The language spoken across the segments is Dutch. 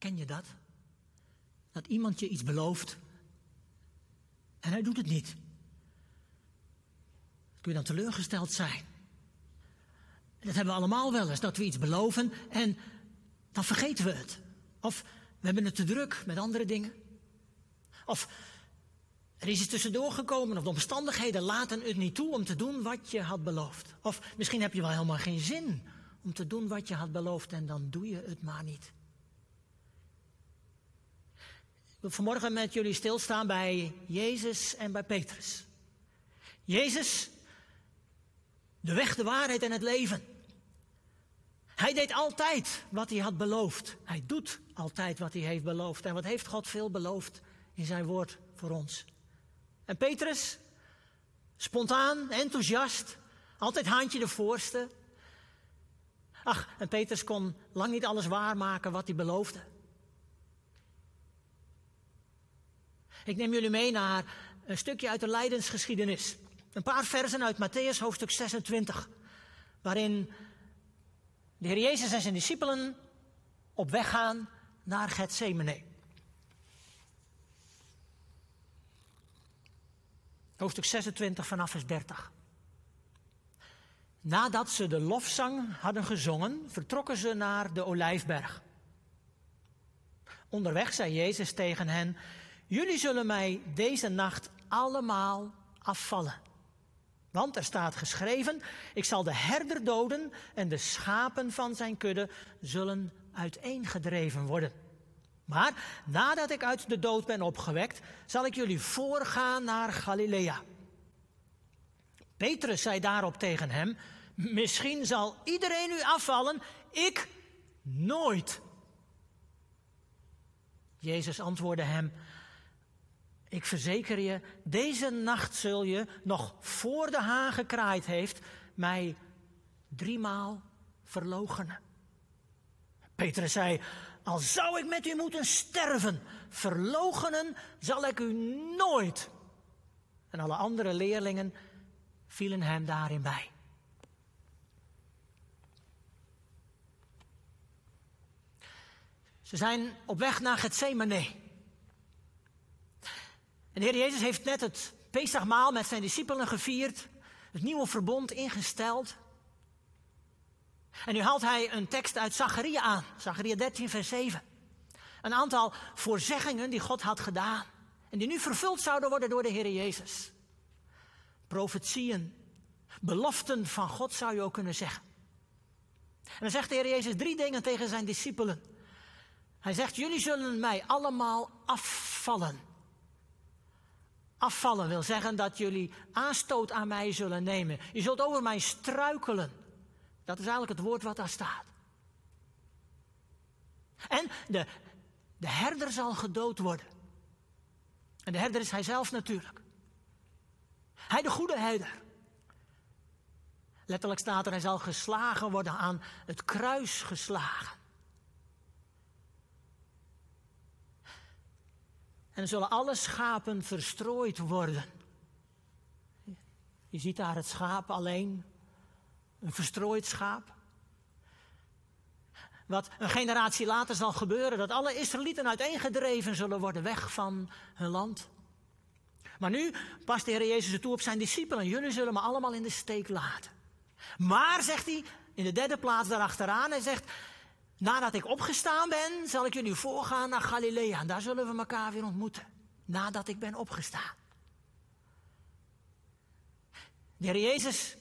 Ken je dat? Dat iemand je iets belooft en hij doet het niet. Kun je dan teleurgesteld zijn? Dat hebben we allemaal wel eens, dat we iets beloven en dan vergeten we het. Of we hebben het te druk met andere dingen. Of er is iets tussendoor gekomen of de omstandigheden laten het niet toe om te doen wat je had beloofd. Of misschien heb je wel helemaal geen zin om te doen wat je had beloofd en dan doe je het maar niet. Ik wil vanmorgen met jullie stilstaan bij Jezus en bij Petrus. Jezus, de weg, de waarheid en het leven. Hij deed altijd wat hij had beloofd. Hij doet altijd wat hij heeft beloofd. En wat heeft God veel beloofd in zijn woord voor ons? En Petrus, spontaan, enthousiast, altijd handje de voorste. Ach, en Petrus kon lang niet alles waarmaken wat hij beloofde. Ik neem jullie mee naar een stukje uit de lijdensgeschiedenis. Een paar versen uit Matthäus hoofdstuk 26, waarin de Heer Jezus en zijn discipelen op weg gaan naar Gethsemane. Hoofdstuk 26 vanaf vers 30. Nadat ze de lofzang hadden gezongen, vertrokken ze naar de olijfberg. Onderweg zei Jezus tegen hen: Jullie zullen mij deze nacht allemaal afvallen. Want er staat geschreven: Ik zal de herder doden en de schapen van zijn kudde zullen uiteengedreven worden. Maar nadat ik uit de dood ben opgewekt, zal ik jullie voorgaan naar Galilea. Petrus zei daarop tegen hem: Misschien zal iedereen u afvallen, ik nooit. Jezus antwoordde hem: Ik verzeker je, deze nacht zul je, nog voor de haan gekraaid heeft, mij driemaal verloochenen. Petrus zei: Al zou ik met u moeten sterven, verloochenen zal ik u nooit. En alle andere leerlingen vielen hem daarin bij. Ze zijn op weg naar Gethsemane. De Heer Jezus heeft net het Pesachmaal met zijn discipelen gevierd, het nieuwe verbond ingesteld. En nu haalt hij een tekst uit Zacharia aan, Zacharia 13, vers 7. Een aantal voorzeggingen die God had gedaan en die nu vervuld zouden worden door de Heer Jezus. Profetieën, beloften van God zou je ook kunnen zeggen. En dan zegt de Heer Jezus drie dingen tegen zijn discipelen. Hij zegt, jullie zullen mij allemaal afvallen. Afvallen wil zeggen dat jullie aanstoot aan mij zullen nemen. Je zult over mij struikelen. Dat is eigenlijk het woord wat daar staat. En de, de herder zal gedood worden. En de herder is hij zelf natuurlijk. Hij de goede herder. Letterlijk staat er, hij zal geslagen worden, aan het kruis geslagen. En zullen alle schapen verstrooid worden. Je ziet daar het schaap alleen, een verstrooid schaap. Wat een generatie later zal gebeuren, dat alle Israëlieten uiteengedreven zullen worden weg van hun land. Maar nu past de Heer Jezus het toe op zijn discipelen. Jullie zullen me allemaal in de steek laten. Maar, zegt hij, in de derde plaats daarachteraan, hij zegt, nadat ik opgestaan ben, zal ik jullie voorgaan naar Galilea. En daar zullen we elkaar weer ontmoeten. Nadat ik ben opgestaan. De Heer Jezus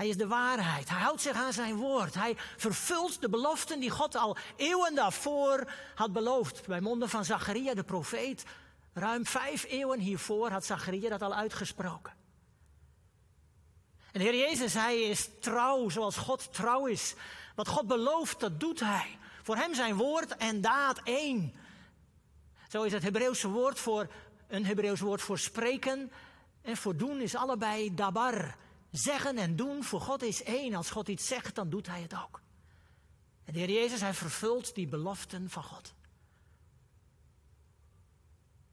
hij is de waarheid. Hij houdt zich aan zijn woord. Hij vervult de beloften die God al eeuwen daarvoor had beloofd. Bij monden van Zacharia, de profeet. Ruim vijf eeuwen hiervoor had Zacharia dat al uitgesproken. En Heer Jezus, hij is trouw zoals God trouw is. Wat God belooft, dat doet hij. Voor hem zijn woord en daad één. Zo is het Hebreeuwse woord voor een Hebreeuws woord voor spreken en voor doen is allebei dabar. Zeggen en doen voor God is één. Als God iets zegt, dan doet hij het ook. En de Heer Jezus, hij vervult die beloften van God.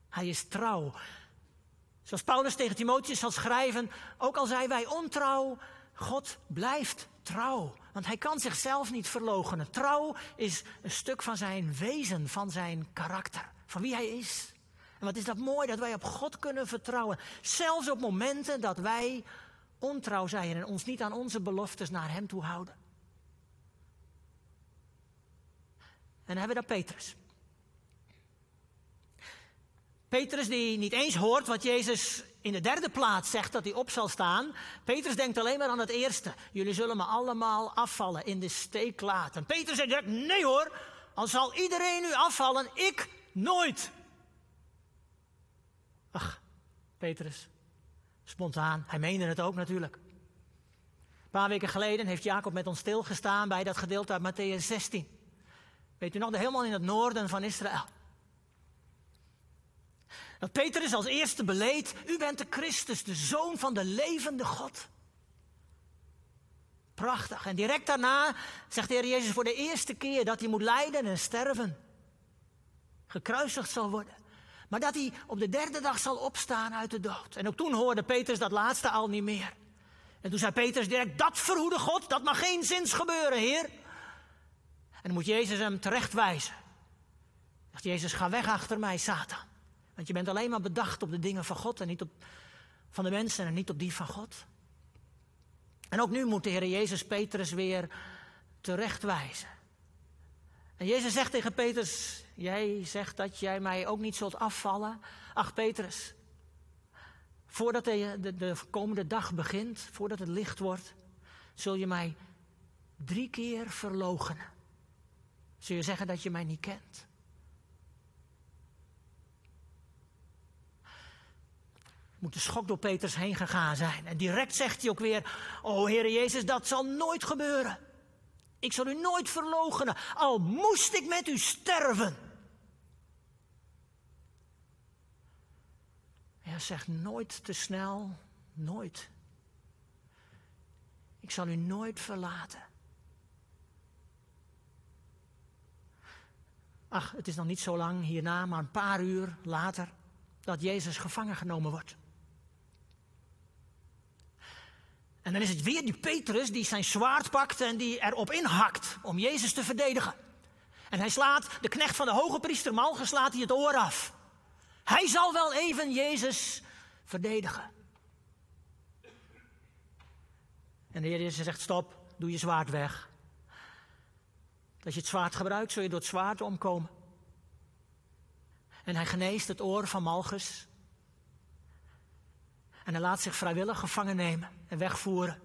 Hij is trouw. Zoals Paulus tegen Timotheus zal schrijven, ook al zijn wij ontrouw, God blijft trouw, want hij kan zichzelf niet verloochenen. Trouw is een stuk van zijn wezen, van zijn karakter, van wie hij is. En wat is dat mooi dat wij op God kunnen vertrouwen, zelfs op momenten dat wij ontrouw zijn en ons niet aan onze beloftes naar hem toe houden. En dan hebben we dan Petrus. Petrus die niet eens hoort wat Jezus in de derde plaats zegt dat hij op zal staan. Petrus denkt alleen maar aan het eerste. Jullie zullen me allemaal afvallen, in de steek laten. Petrus zegt nee hoor, al zal iedereen nu afvallen, ik nooit. Ach, Petrus, spontaan, hij meende het ook natuurlijk. Een paar weken geleden heeft Jacob met ons stilgestaan bij dat gedeelte uit Matthäus 16. Weet u nog, helemaal in het noorden van Israël. Dat Petrus als eerste beleed, u bent de Christus, de zoon van de levende God. Prachtig. En direct daarna zegt de Heer Jezus voor de eerste keer dat hij moet lijden en sterven. Gekruisigd zal worden. Maar dat hij op de derde dag zal opstaan uit de dood. En ook toen hoorde Petrus dat laatste al niet meer. En toen zei Petrus direct, dat verhoede God, dat mag geen zins gebeuren, Heer. En dan moet Jezus hem terechtwijzen. Zegt Jezus, ga weg achter mij, Satan. Want je bent alleen maar bedacht op de dingen van God en niet op van de mensen en niet op die van God. En ook nu moet de Heer Jezus Petrus weer terechtwijzen. En Jezus zegt tegen Petrus, jij zegt dat jij mij ook niet zult afvallen. Ach Petrus, voordat de, de, de komende dag begint, voordat het licht wordt, zul je mij drie keer verloochenen. Zul je zeggen dat je mij niet kent. Moet de schok door Peters heen gegaan zijn. En direct zegt hij ook weer: O Heer Jezus, dat zal nooit gebeuren. Ik zal u nooit verloochenen, al moest ik met u sterven. Hij zegt nooit te snel, nooit. Ik zal u nooit verlaten. Ach, het is nog niet zo lang hierna, maar een paar uur later, dat Jezus gevangen genomen wordt. En dan is het weer die Petrus die zijn zwaard pakt en die erop inhakt om Jezus te verdedigen. En hij slaat de knecht van de hoge priester Malchus slaat hij het oor af. Hij zal wel even Jezus verdedigen. En de Heer Jezus zegt: Stop, doe je zwaard weg. Als je het zwaard gebruikt, zul je door het zwaard omkomen. En hij geneest het oor van Malchus. En hij laat zich vrijwillig gevangen nemen en wegvoeren.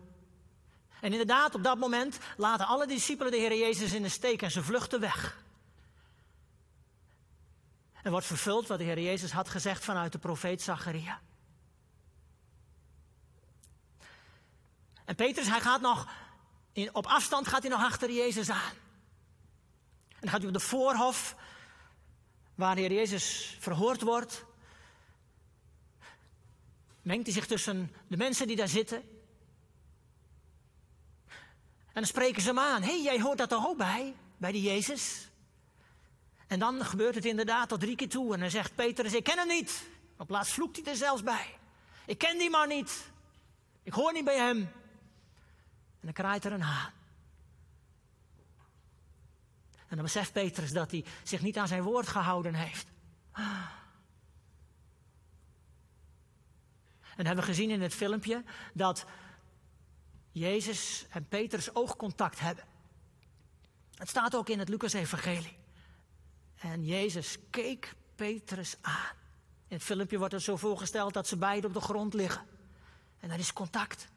En inderdaad, op dat moment laten alle discipelen de Heer Jezus in de steek en ze vluchten weg. En wordt vervuld wat de Heer Jezus had gezegd vanuit de profeet Zacharia. En Petrus, hij gaat nog, op afstand gaat hij nog achter Jezus aan. En dan gaat hij op de voorhof, waar de Heer Jezus verhoord wordt mengt hij zich tussen de mensen die daar zitten. En dan spreken ze hem aan. Hé, hey, jij hoort dat toch ook bij? Bij die Jezus? En dan gebeurt het inderdaad tot drie keer toe. En dan zegt Petrus, ik ken hem niet. Op plaats vloekt hij er zelfs bij. Ik ken die man niet. Ik hoor niet bij hem. En dan kraait er een haan. En dan beseft Petrus dat hij zich niet aan zijn woord gehouden heeft. En hebben we gezien in het filmpje dat Jezus en Petrus oogcontact hebben. Het staat ook in het Lucas-evangelie. En Jezus keek Petrus aan. In het filmpje wordt het zo voorgesteld dat ze beiden op de grond liggen. En er is contact.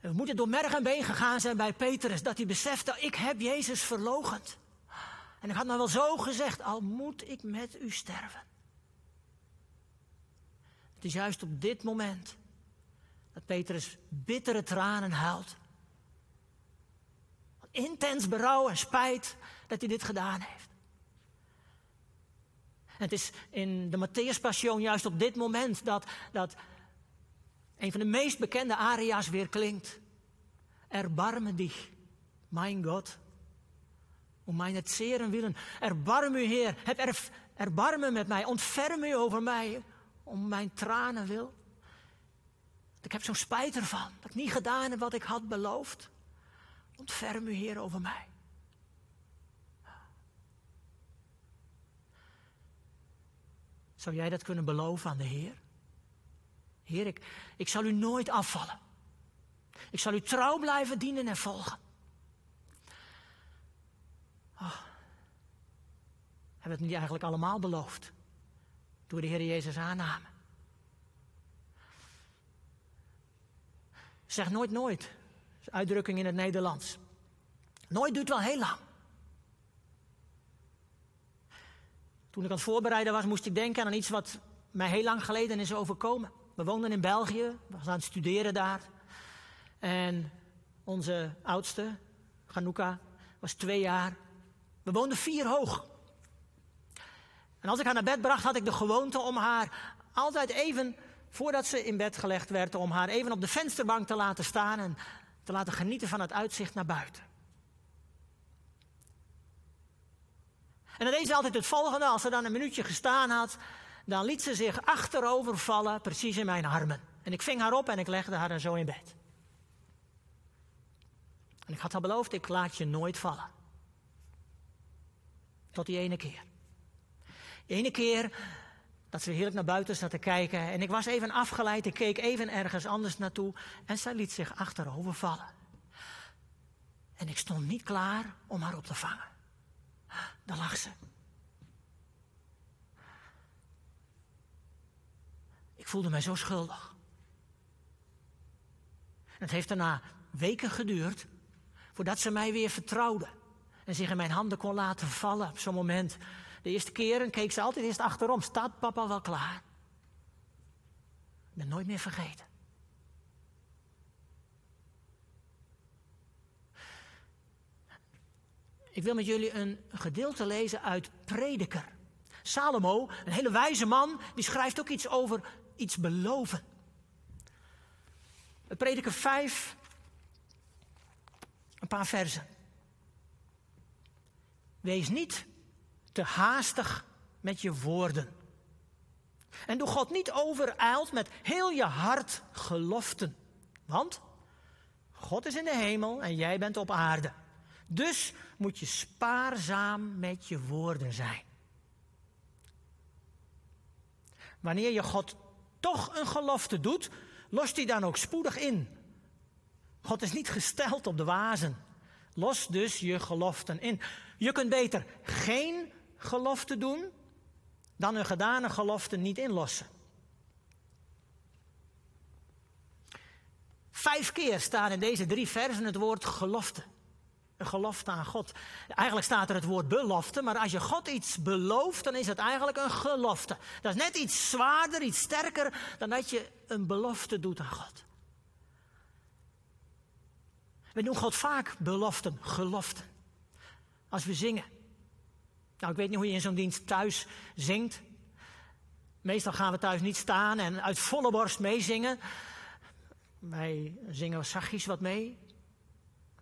we moeten door merg en been gegaan zijn bij Petrus. Dat hij besefte, ik heb Jezus verlogend. En ik had nou wel zo gezegd, al moet ik met u sterven. Het is juist op dit moment dat Petrus bittere tranen huilt. Intens berouw en spijt dat hij dit gedaan heeft. En het is in de Matthäus Passion juist op dit moment dat, dat een van de meest bekende aria's weer klinkt. Erbarme dich, mijn God. Om mijn het zeren willen. Erbarm u, Heer. Heb er, erbarmen met mij. Ontferm u over mij om mijn tranen wil. Ik heb zo'n spijt ervan. Dat ik niet gedaan heb wat ik had beloofd. Ontferm u, Heer, over mij. Zou jij dat kunnen beloven aan de Heer? Heer, ik, ik zal u nooit afvallen. Ik zal u trouw blijven dienen en volgen. Oh. Hebben we het niet eigenlijk allemaal beloofd? We de Heer Jezus aannamen. Zeg nooit nooit. Is uitdrukking in het Nederlands. Nooit duurt wel heel lang. Toen ik aan het voorbereiden was, moest ik denken aan iets wat mij heel lang geleden is overkomen. We woonden in België, we aan het studeren daar. En onze oudste, Ganuka, was twee jaar. We woonden vier hoog. En als ik haar naar bed bracht, had ik de gewoonte om haar altijd even, voordat ze in bed gelegd werd, om haar even op de vensterbank te laten staan en te laten genieten van het uitzicht naar buiten. En dan deed ze altijd het volgende, als ze dan een minuutje gestaan had, dan liet ze zich achterover vallen, precies in mijn armen. En ik ving haar op en ik legde haar dan zo in bed. En ik had haar beloofd, ik laat je nooit vallen. Tot die ene keer. Ene keer dat ze heerlijk naar buiten zat te kijken en ik was even afgeleid, ik keek even ergens anders naartoe en zij liet zich achterover vallen. En ik stond niet klaar om haar op te vangen. Daar lag ze. Ik voelde mij zo schuldig. Het heeft daarna weken geduurd voordat ze mij weer vertrouwde en zich in mijn handen kon laten vallen op zo'n moment. De eerste keren keek ze altijd eerst achterom. Staat papa wel klaar? Ik ben nooit meer vergeten. Ik wil met jullie een gedeelte lezen uit Prediker. Salomo, een hele wijze man, die schrijft ook iets over iets beloven. Prediker 5, een paar versen. Wees niet te haastig met je woorden. En doe God niet overijld met heel je hart geloften. Want God is in de hemel en jij bent op aarde. Dus moet je spaarzaam met je woorden zijn. Wanneer je God toch een gelofte doet, lost die dan ook spoedig in. God is niet gesteld op de wazen. Los dus je geloften in. Je kunt beter geen gelofte doen dan een gedane gelofte niet inlossen. Vijf keer staat in deze drie versen het woord gelofte. Een gelofte aan God. Eigenlijk staat er het woord belofte, maar als je God iets belooft, dan is het eigenlijk een gelofte. Dat is net iets zwaarder, iets sterker dan dat je een belofte doet aan God. We doen God vaak beloften, geloften. Als we zingen. Nou, ik weet niet hoe je in zo'n dienst thuis zingt. Meestal gaan we thuis niet staan en uit volle borst meezingen. Wij zingen zachtjes wat mee.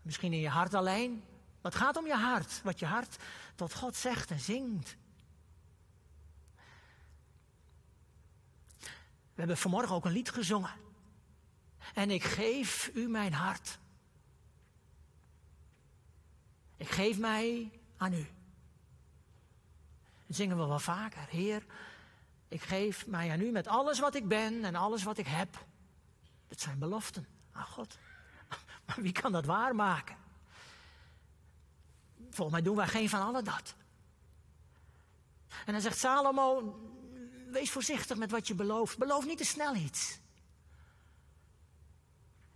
Misschien in je hart alleen. Wat gaat om je hart? Wat je hart tot God zegt en zingt. We hebben vanmorgen ook een lied gezongen. En ik geef u mijn hart. Ik geef mij aan u. Dat zingen we wel vaker. Heer, ik geef mij aan u met alles wat ik ben en alles wat ik heb. Dat zijn beloften aan God. Maar wie kan dat waarmaken? Volgens mij doen wij geen van allen dat. En dan zegt Salomo, wees voorzichtig met wat je belooft. Beloof niet te snel iets.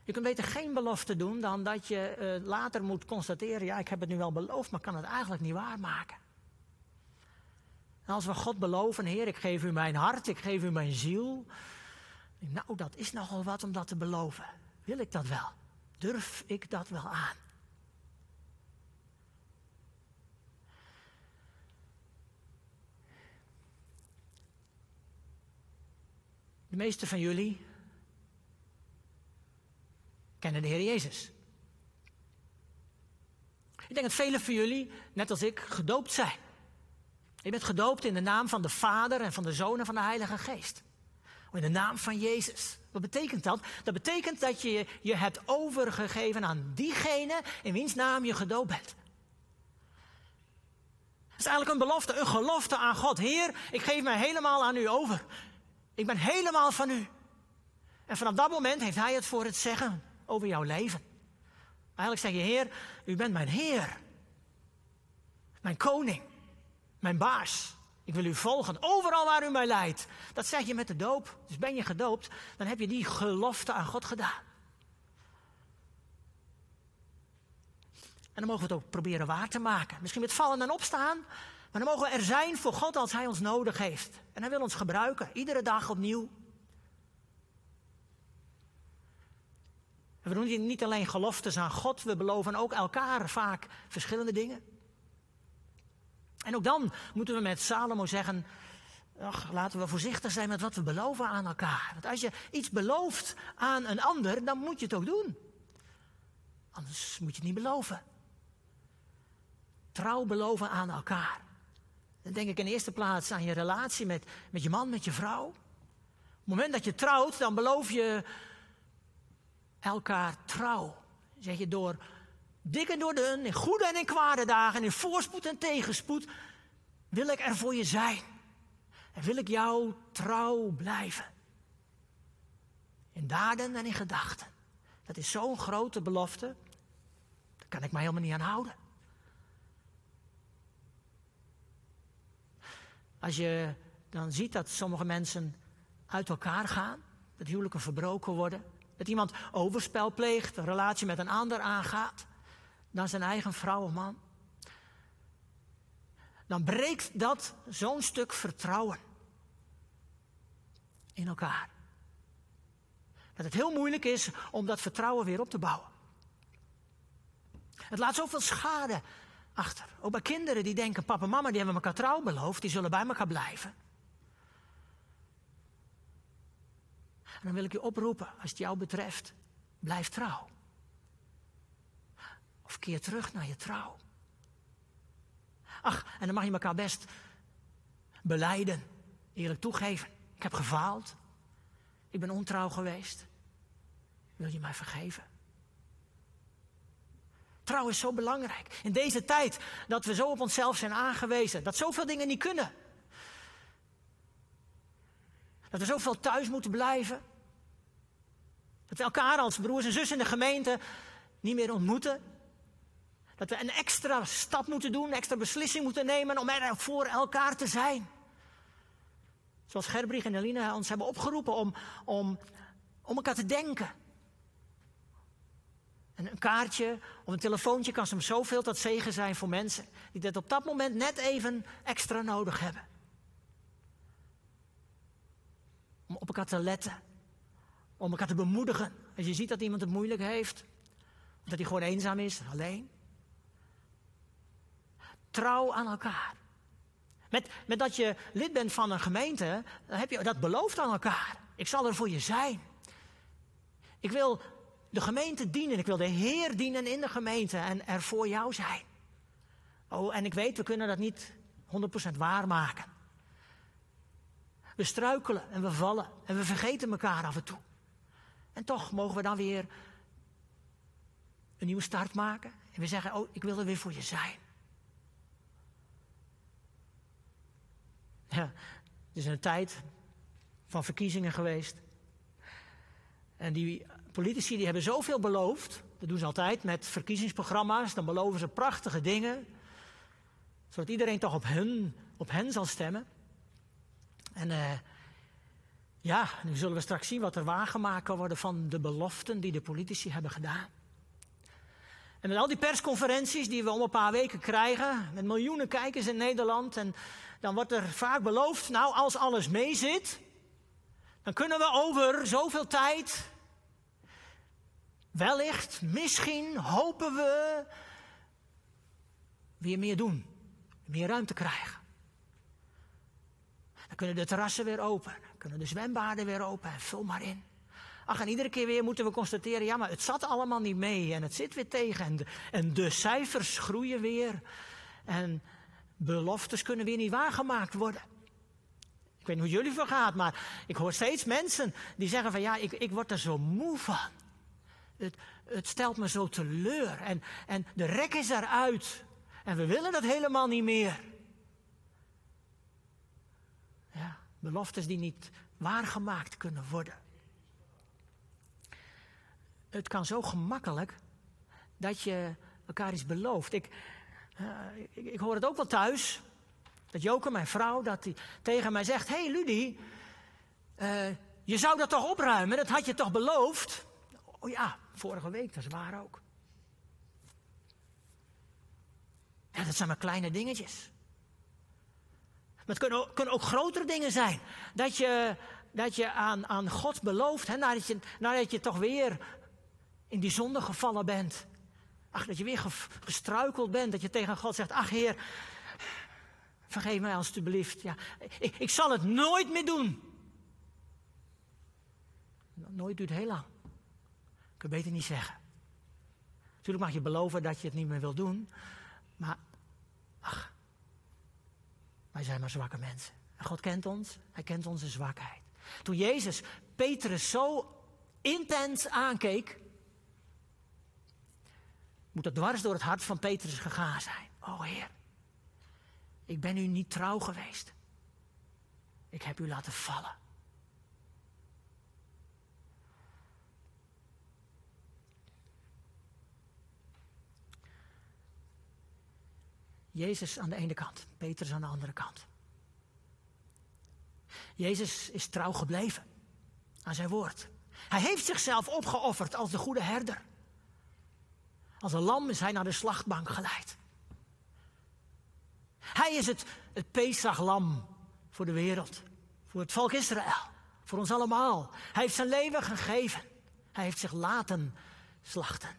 Je kunt beter geen belofte doen dan dat je eh, later moet constateren, ja, ik heb het nu wel beloofd, maar kan het eigenlijk niet waarmaken. En als we God beloven, Heer, ik geef u mijn hart, ik geef u mijn ziel. Nou, dat is nogal wat om dat te beloven. Wil ik dat wel? Durf ik dat wel aan? De meeste van jullie kennen de Heer Jezus. Ik denk dat velen van jullie, net als ik, gedoopt zijn. Je bent gedoopt in de naam van de Vader en van de Zoon en van de Heilige Geest. In de naam van Jezus. Wat betekent dat? Dat betekent dat je je hebt overgegeven aan diegene in wiens naam je gedoopt bent. Het is eigenlijk een belofte, een gelofte aan God. Heer, ik geef mij helemaal aan u over. Ik ben helemaal van u. En vanaf dat moment heeft hij het voor het zeggen over jouw leven. Eigenlijk zeg je, Heer, u bent mijn Heer. Mijn koning. Mijn baas. Ik wil u volgen, overal waar u mij leidt. Dat zeg je met de doop. Dus ben je gedoopt, dan heb je die gelofte aan God gedaan. En dan mogen we het ook proberen waar te maken. Misschien met vallen en opstaan. Maar dan mogen we er zijn voor God als Hij ons nodig heeft. En Hij wil ons gebruiken, iedere dag opnieuw. We doen niet alleen geloftes aan God, we beloven ook elkaar vaak verschillende dingen. En ook dan moeten we met Salomo zeggen, ach, laten we voorzichtig zijn met wat we beloven aan elkaar. Want als je iets belooft aan een ander, dan moet je het ook doen. Anders moet je het niet beloven. Trouw beloven aan elkaar. Dan denk ik in de eerste plaats aan je relatie met, met je man, met je vrouw. Op het moment dat je trouwt, dan beloof je elkaar trouw. Zeg je door dik en door dun, in goede en in kwade dagen, in voorspoed en tegenspoed, wil ik er voor je zijn. En wil ik jou trouw blijven. In daden en in gedachten. Dat is zo'n grote belofte. Daar kan ik mij helemaal niet aan houden. Als je dan ziet dat sommige mensen uit elkaar gaan, dat huwelijken verbroken worden, dat iemand overspel pleegt, een relatie met een ander aangaat, dan zijn eigen vrouw man, dan breekt dat zo'n stuk vertrouwen in elkaar. Dat het heel moeilijk is om dat vertrouwen weer op te bouwen. Het laat zoveel schade achter. Ook bij kinderen die denken, papa en mama die hebben elkaar trouw beloofd, die zullen bij elkaar blijven. En dan wil ik je oproepen, als het jou betreft, blijf trouw. Keer terug naar je trouw. Ach, en dan mag je elkaar best beleiden, eerlijk toegeven. Ik heb gefaald. Ik ben ontrouw geweest. Wil je mij vergeven? Trouw is zo belangrijk. In deze tijd dat we zo op onszelf zijn aangewezen, dat zoveel dingen niet kunnen. Dat we zoveel thuis moeten blijven. Dat we elkaar als broers en zussen in de gemeente niet meer ontmoeten. Dat we een extra stap moeten doen, een extra beslissing moeten nemen om er voor elkaar te zijn. Zoals Gerbrich en Eline ons hebben opgeroepen om, om, om elkaar te denken. En een kaartje of een telefoontje kan soms zoveel tot zegen zijn voor mensen die dat op dat moment net even extra nodig hebben. Om op elkaar te letten, om elkaar te bemoedigen. Als je ziet dat iemand het moeilijk heeft, of dat hij gewoon eenzaam is, alleen. Trouw aan elkaar. Met, met dat je lid bent van een gemeente, heb je dat beloofd aan elkaar. Ik zal er voor je zijn. Ik wil de gemeente dienen. Ik wil de Heer dienen in de gemeente en er voor jou zijn. Oh, en ik weet, we kunnen dat niet 100% waarmaken. We struikelen en we vallen en we vergeten elkaar af en toe. En toch mogen we dan weer een nieuwe start maken. En we zeggen, oh, ik wil er weer voor je zijn. Ja, het is een tijd van verkiezingen geweest. En die politici die hebben zoveel beloofd. Dat doen ze altijd met verkiezingsprogramma's. Dan beloven ze prachtige dingen. Zodat iedereen toch op hen, op hen zal stemmen. En uh, ja, nu zullen we straks zien wat er waargemaakt kan worden van de beloften die de politici hebben gedaan. En met al die persconferenties die we om een paar weken krijgen, met miljoenen kijkers in Nederland, en dan wordt er vaak beloofd, nou als alles meezit, dan kunnen we over zoveel tijd, wellicht, misschien, hopen we, weer meer doen, meer ruimte krijgen. Dan kunnen de terrassen weer open, kunnen de zwembaden weer open en vul maar in. Ach, en iedere keer weer moeten we constateren, ja, maar het zat allemaal niet mee en het zit weer tegen. En de, en de cijfers groeien weer. En beloftes kunnen weer niet waargemaakt worden. Ik weet niet hoe jullie vergaat, maar ik hoor steeds mensen die zeggen van ja, ik, ik word er zo moe van. Het, het stelt me zo teleur en, en de rek is eruit. En we willen dat helemaal niet meer. Ja, beloftes die niet waargemaakt kunnen worden. Het kan zo gemakkelijk dat je elkaar iets belooft. Ik, uh, ik, ik, hoor het ook wel thuis. Dat Joke, mijn vrouw, dat die tegen mij zegt: hey, Ludie, uh, je zou dat toch opruimen? Dat had je toch beloofd? Oh ja, vorige week, dat is waar ook. Ja, dat zijn maar kleine dingetjes. Maar het kunnen ook, grotere dingen zijn. Dat je, dat je aan, aan God belooft, nadat, je, nadat je toch weer in die zonde gevallen bent. Ach, dat je weer gestruikeld bent. Dat je tegen God zegt, ach Heer, vergeef mij alstublieft. Ja, ik, ik zal het nooit meer doen. Nooit duurt heel lang. Ik kan beter niet zeggen. Natuurlijk mag je beloven dat je het niet meer wil doen. Maar, ach, wij zijn maar zwakke mensen. En God kent ons, hij kent onze zwakheid. Toen Jezus Petrus zo intens aankeek, moet dat dwars door het hart van Petrus gegaan zijn. Oh Heer, ik ben u niet trouw geweest. Ik heb u laten vallen. Jezus aan de ene kant, Petrus aan de andere kant. Jezus is trouw gebleven aan zijn woord. Hij heeft zichzelf opgeofferd als de goede herder. Als een lam is hij naar de slachtbank geleid. Hij is het, het Pesach-lam voor de wereld, voor het volk Israël, voor ons allemaal. Hij heeft zijn leven gegeven. Hij heeft zich laten slachten.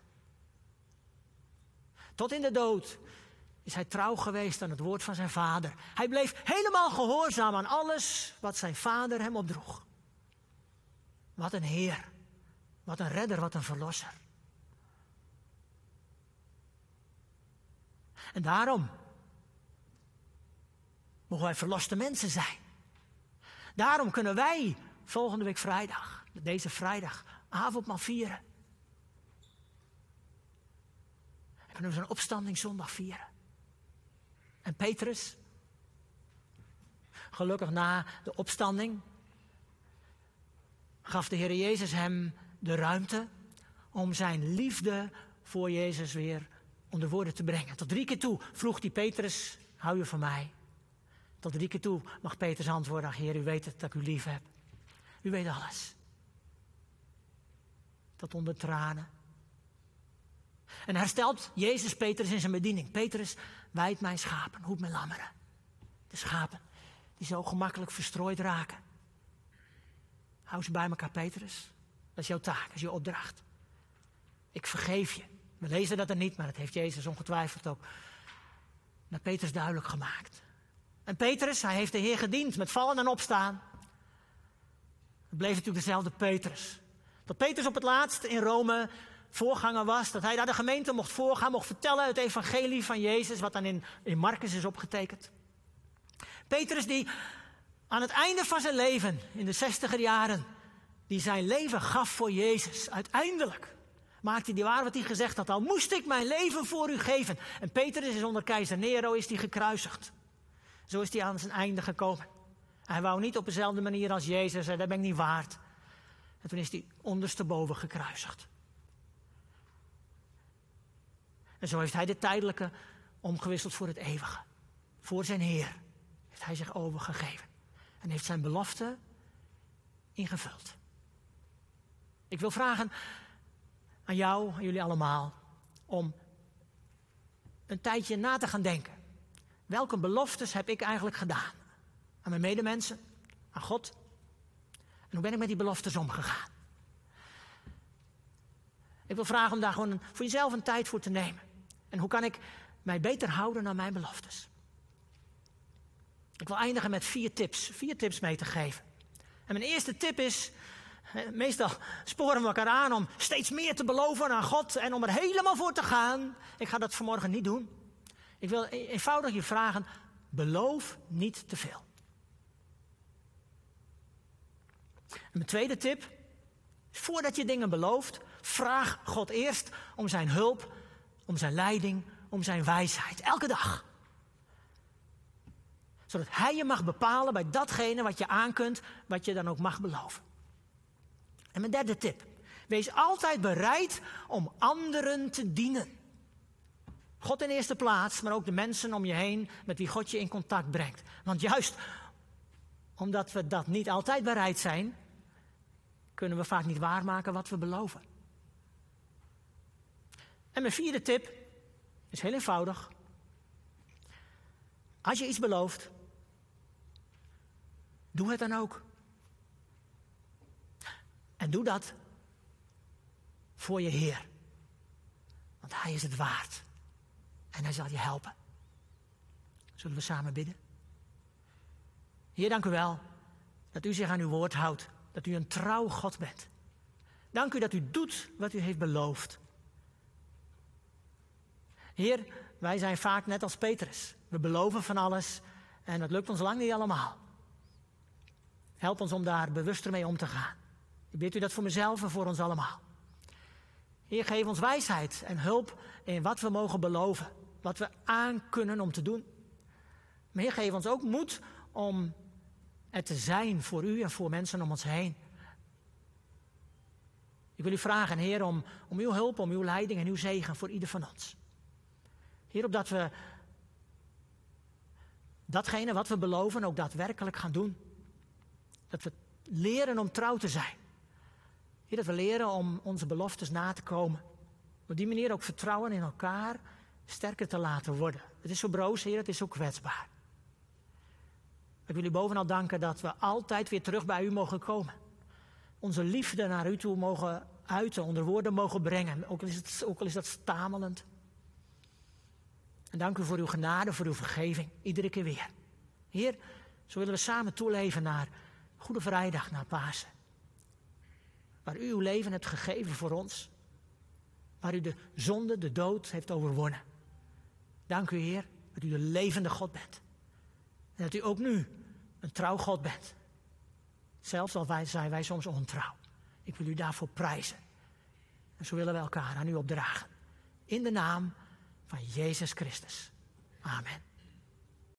Tot in de dood is hij trouw geweest aan het woord van zijn vader. Hij bleef helemaal gehoorzaam aan alles wat zijn vader hem opdroeg. Wat een Heer, wat een redder, wat een verlosser. En daarom mogen wij verloste mensen zijn. Daarom kunnen wij volgende week vrijdag, deze vrijdag, avondmaal vieren. En kunnen we zo'n opstandingszondag vieren. En Petrus, gelukkig na de opstanding, gaf de Heer Jezus hem de ruimte om zijn liefde voor Jezus weer onder woorden te brengen. Tot drie keer toe vroeg die Petrus, hou je van mij? Tot drie keer toe mag Petrus antwoorden, ach Heer, u weet het dat ik u lief heb. U weet alles. Tot onder tranen. En herstelt Jezus Petrus in zijn bediening. Petrus, wijd mijn schapen, hoed mijn lammeren. De schapen die zo gemakkelijk verstrooid raken. Hou ze bij elkaar, Petrus. Dat is jouw taak, dat is je opdracht. Ik vergeef je. We lezen dat er niet, maar dat heeft Jezus ongetwijfeld ook naar Petrus duidelijk gemaakt. En Petrus, hij heeft de Heer gediend met vallen en opstaan. Het bleef natuurlijk dezelfde Petrus. Dat Petrus op het laatst in Rome voorganger was, dat hij daar de gemeente mocht voorgaan, mocht vertellen het evangelie van Jezus, wat dan in, in Marcus is opgetekend. Petrus die aan het einde van zijn leven, in de zestiger jaren, die zijn leven gaf voor Jezus, uiteindelijk maakte hij waar wat hij gezegd had, al moest ik mijn leven voor u geven. En Petrus is onder keizer Nero is die gekruisigd. Zo is hij aan zijn einde gekomen. Hij wou niet op dezelfde manier als Jezus, dat ben ik niet waard. En toen is hij ondersteboven gekruisigd. En zo heeft hij de tijdelijke omgewisseld voor het eeuwige. Voor zijn Heer heeft hij zich overgegeven. En heeft zijn belofte ingevuld. Ik wil vragen aan jou, aan jullie allemaal, om een tijdje na te gaan denken. Welke beloftes heb ik eigenlijk gedaan? Aan mijn medemensen, aan God. En hoe ben ik met die beloftes omgegaan? Ik wil vragen om daar gewoon voor jezelf een tijd voor te nemen. En hoe kan ik mij beter houden aan mijn beloftes? Ik wil eindigen met vier tips. Vier tips mee te geven. En mijn eerste tip is. Meestal sporen we elkaar aan om steeds meer te beloven aan God en om er helemaal voor te gaan. Ik ga dat vanmorgen niet doen. Ik wil e- eenvoudig je vragen: beloof niet te veel. En mijn tweede tip, voordat je dingen belooft, vraag God eerst om zijn hulp, om zijn leiding, om zijn wijsheid. Elke dag. Zodat hij je mag bepalen bij datgene wat je aan kunt, wat je dan ook mag beloven. En mijn derde tip. Wees altijd bereid om anderen te dienen. God in eerste plaats, maar ook de mensen om je heen met wie God je in contact brengt. Want juist omdat we dat niet altijd bereid zijn, kunnen we vaak niet waarmaken wat we beloven. En mijn vierde tip is heel eenvoudig. Als je iets belooft, doe het dan ook. En doe dat voor je Heer. Want Hij is het waard. En Hij zal je helpen. Zullen we samen bidden? Heer, dank u wel dat u zich aan uw woord houdt. Dat u een trouw God bent. Dank u dat u doet wat u heeft beloofd. Heer, wij zijn vaak net als Petrus. We beloven van alles en het lukt ons lang niet allemaal. Help ons om daar bewuster mee om te gaan. Ik bid u dat voor mezelf en voor ons allemaal. Heer, geef ons wijsheid en hulp in wat we mogen beloven. Wat we aan kunnen om te doen. Maar Heer, geef ons ook moed om er te zijn voor u en voor mensen om ons heen. Ik wil u vragen, Heer, om, om uw hulp, om uw leiding en uw zegen voor ieder van ons. Heer, opdat we datgene wat we beloven ook daadwerkelijk gaan doen. Dat we leren om trouw te zijn. Heer, dat we leren om onze beloftes na te komen. Op die manier ook vertrouwen in elkaar sterker te laten worden. Het is zo broos, Heer, het is zo kwetsbaar. Ik wil u bovenal danken dat we altijd weer terug bij u mogen komen. Onze liefde naar u toe mogen uiten, onder woorden mogen brengen. Ook al is, het, ook al is dat stamelend. En dank u voor uw genade, voor uw vergeving. Iedere keer weer. Heer, zo willen we samen toeleven naar Goede Vrijdag, naar Pasen. Waar u uw leven hebt gegeven voor ons. Waar u de zonde, de dood heeft overwonnen. Dank u, Heer, dat u de levende God bent. En dat u ook nu een trouw God bent. Zelfs al wij, zijn wij soms ontrouw. Ik wil u daarvoor prijzen. En zo willen we elkaar aan u opdragen. In de naam van Jezus Christus. Amen.